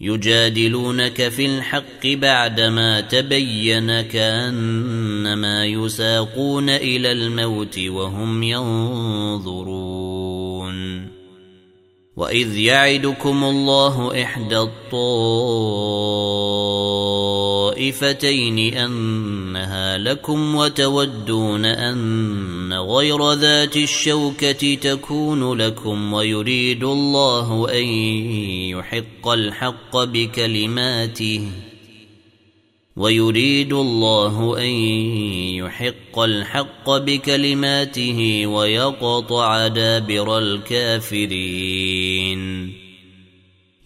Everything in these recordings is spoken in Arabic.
يجادلونك في الحق بعدما تبين كأنما يساقون إلى الموت وهم ينظرون. وإذ يعدكم الله إحدى الطائفتين أنها لكم وتودون أن غير ذات الشوكة تكون لكم ويريد الله أن يحق الحق بكلماته ويريد الله أن يحق الحق بكلماته ويقطع دابر الكافرين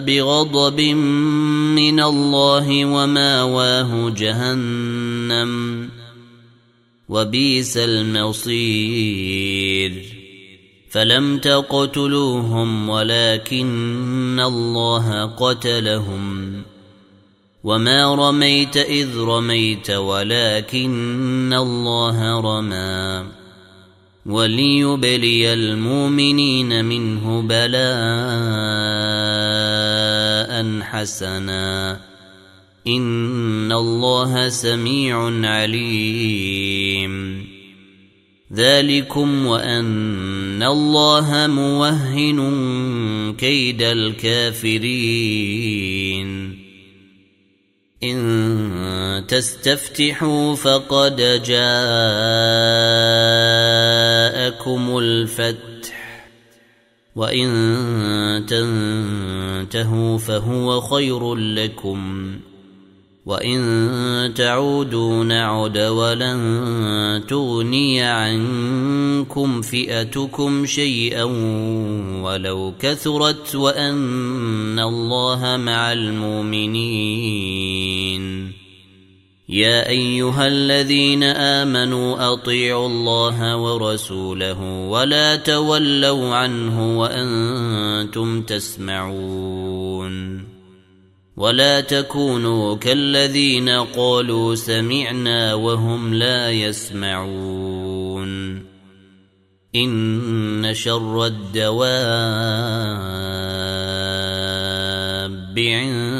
بغضب من الله وماواه جهنم وبئس المصير. فلم تقتلوهم ولكن الله قتلهم. وما رميت إذ رميت ولكن الله رمى. وليبلي المؤمنين منه بلاء. حسنا. ان الله سميع عليم. ذلكم وان الله موهن كيد الكافرين. ان تستفتحوا فقد جاءكم الفتح وان تنتهوا فهو خير لكم وان تعودوا نعد ولن تغني عنكم فئتكم شيئا ولو كثرت وان الله مع المؤمنين يا أيها الذين آمنوا أطيعوا الله ورسوله ولا تولوا عنه وأنتم تسمعون ولا تكونوا كالذين قالوا سمعنا وهم لا يسمعون إن شر الدواب عند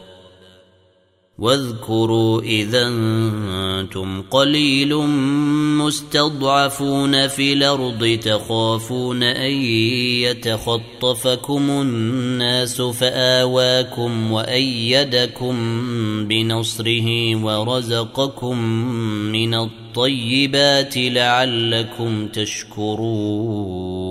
واذكروا إذا أنتم قليل مستضعفون في الأرض تخافون أن يتخطفكم الناس فآواكم وأيدكم بنصره ورزقكم من الطيبات لعلكم تشكرون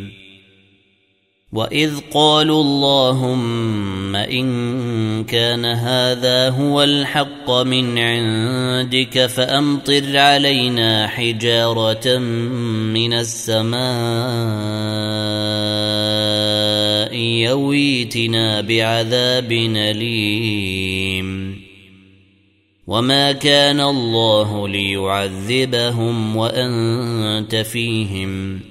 واذ قالوا اللهم ان كان هذا هو الحق من عندك فامطر علينا حجاره من السماء يويتنا بعذاب اليم وما كان الله ليعذبهم وانت فيهم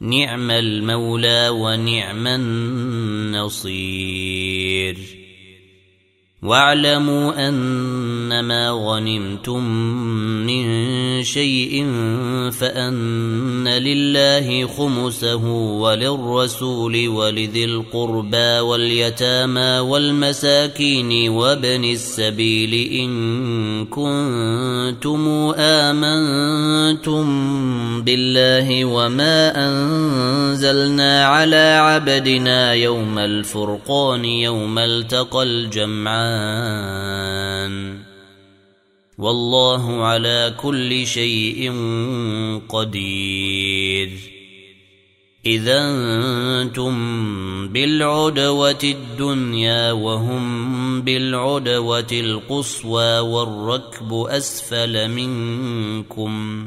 نعم المولى ونعم النصير. واعلموا أنما غنمتم من شيء فأن لله خمسه وللرسول ولذي القربى واليتامى والمساكين وابن السبيل إن كنتم آمنتم بالله وما أنزلنا على عبدنا يوم الفرقان يوم التقى الجمعان الرحمن والله على كل شيء قدير. اذا أنتم بالعدوة الدنيا وهم بالعدوة القصوى والركب أسفل منكم.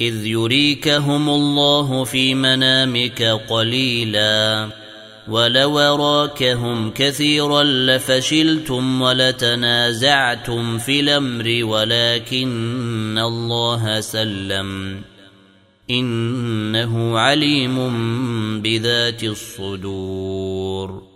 إذ يريكهم الله في منامك قليلا ولو راكهم كثيرا لفشلتم ولتنازعتم في الأمر ولكن الله سلم إنه عليم بذات الصدور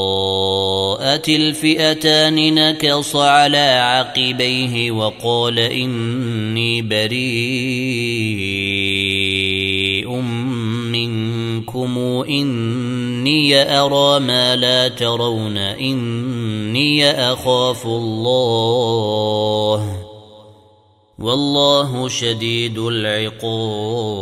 تراءت الفئتان نكص على عقبيه وقال إني بريء منكم إني أرى ما لا ترون إني أخاف الله. والله شديد العقاب.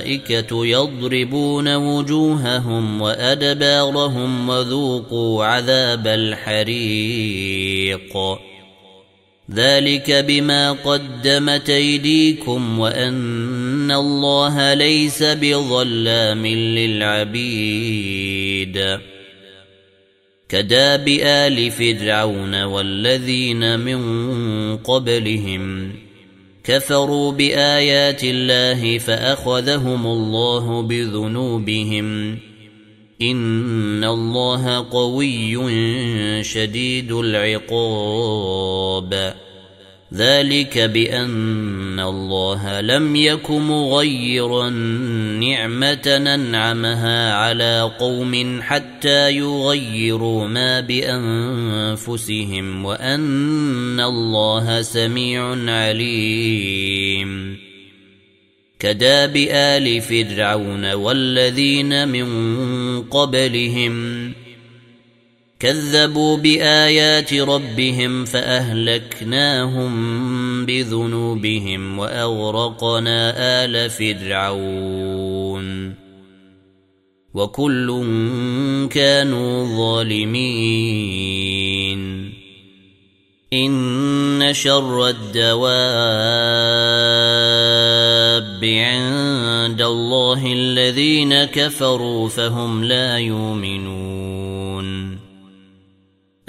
الملائكة يضربون وجوههم وأدبارهم وذوقوا عذاب الحريق. ذلك بما قدمت أيديكم وأن الله ليس بظلام للعبيد. كداب آل فرعون والذين من قبلهم كفروا بآيات الله فأخذهم الله بذنوبهم. إن الله قوي شديد العقاب. ذلك بأن الله لم يك مغيرا نعمة ننعمها على قوم حتى يغيروا ما بأنفسهم وأن الله سميع عليم. كداب آل فرعون والذين من قبلهم كذبوا بآيات ربهم فأهلكناهم بذنوبهم وأغرقنا آل فرعون. وكل كانوا ظالمين. إن شر الدواب عند الله الذين كفروا فهم لا يؤمنون.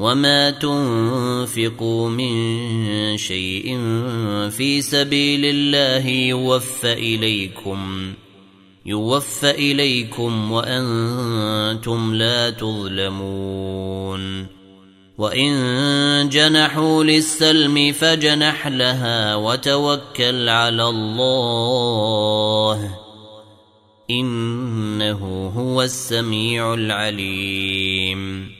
وما تنفقوا من شيء في سبيل الله يوفى اليكم يوفى اليكم وأنتم لا تظلمون وان جنحوا للسلم فجنح لها وتوكل على الله انه هو السميع العليم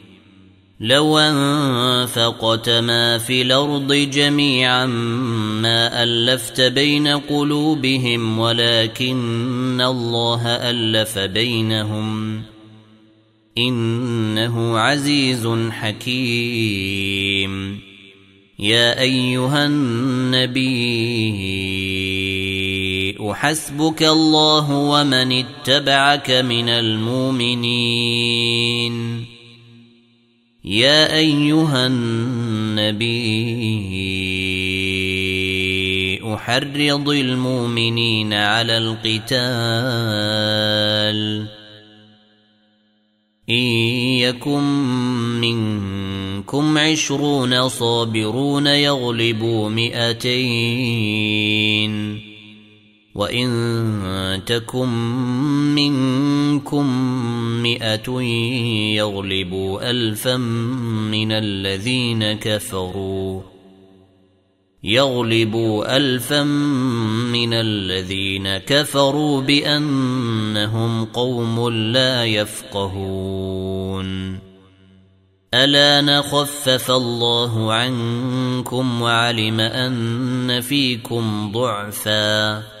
لو أنفقت ما في الأرض جميعا ما ألفت بين قلوبهم ولكن الله ألف بينهم. إنه عزيز حكيم. يا أيها النبي حسبك الله ومن اتبعك من المؤمنين. يا أيها النبي أحرض المؤمنين على القتال. إن يكن منكم عشرون صابرون يغلبوا مئتين. وإن تكن منكم مئة يغلبوا ألفا من الذين كفروا يغلبوا ألفا من الذين كفروا بأنهم قوم لا يفقهون ألا نخفف الله عنكم وعلم أن فيكم ضعفاً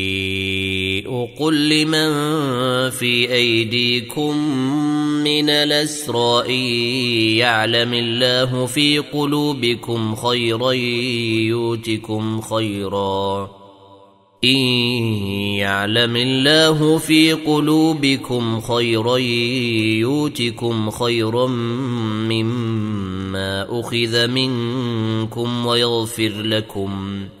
قل لمن في أيديكم من الأسراء يعلم الله في قلوبكم خيرا يؤتكم خيرا. إن يعلم الله في قلوبكم خيرا يؤتكم خيرا مما أخذ منكم ويغفر لكم ۖ.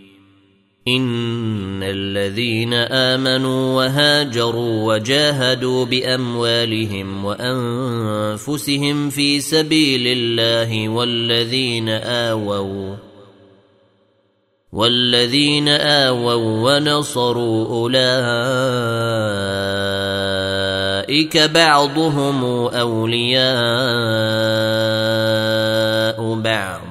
ان الذين امنوا وهاجروا وجاهدوا باموالهم وانفسهم في سبيل الله والذين اووا والذين آووا ونصروا أولئك بعضهم أولياء بعض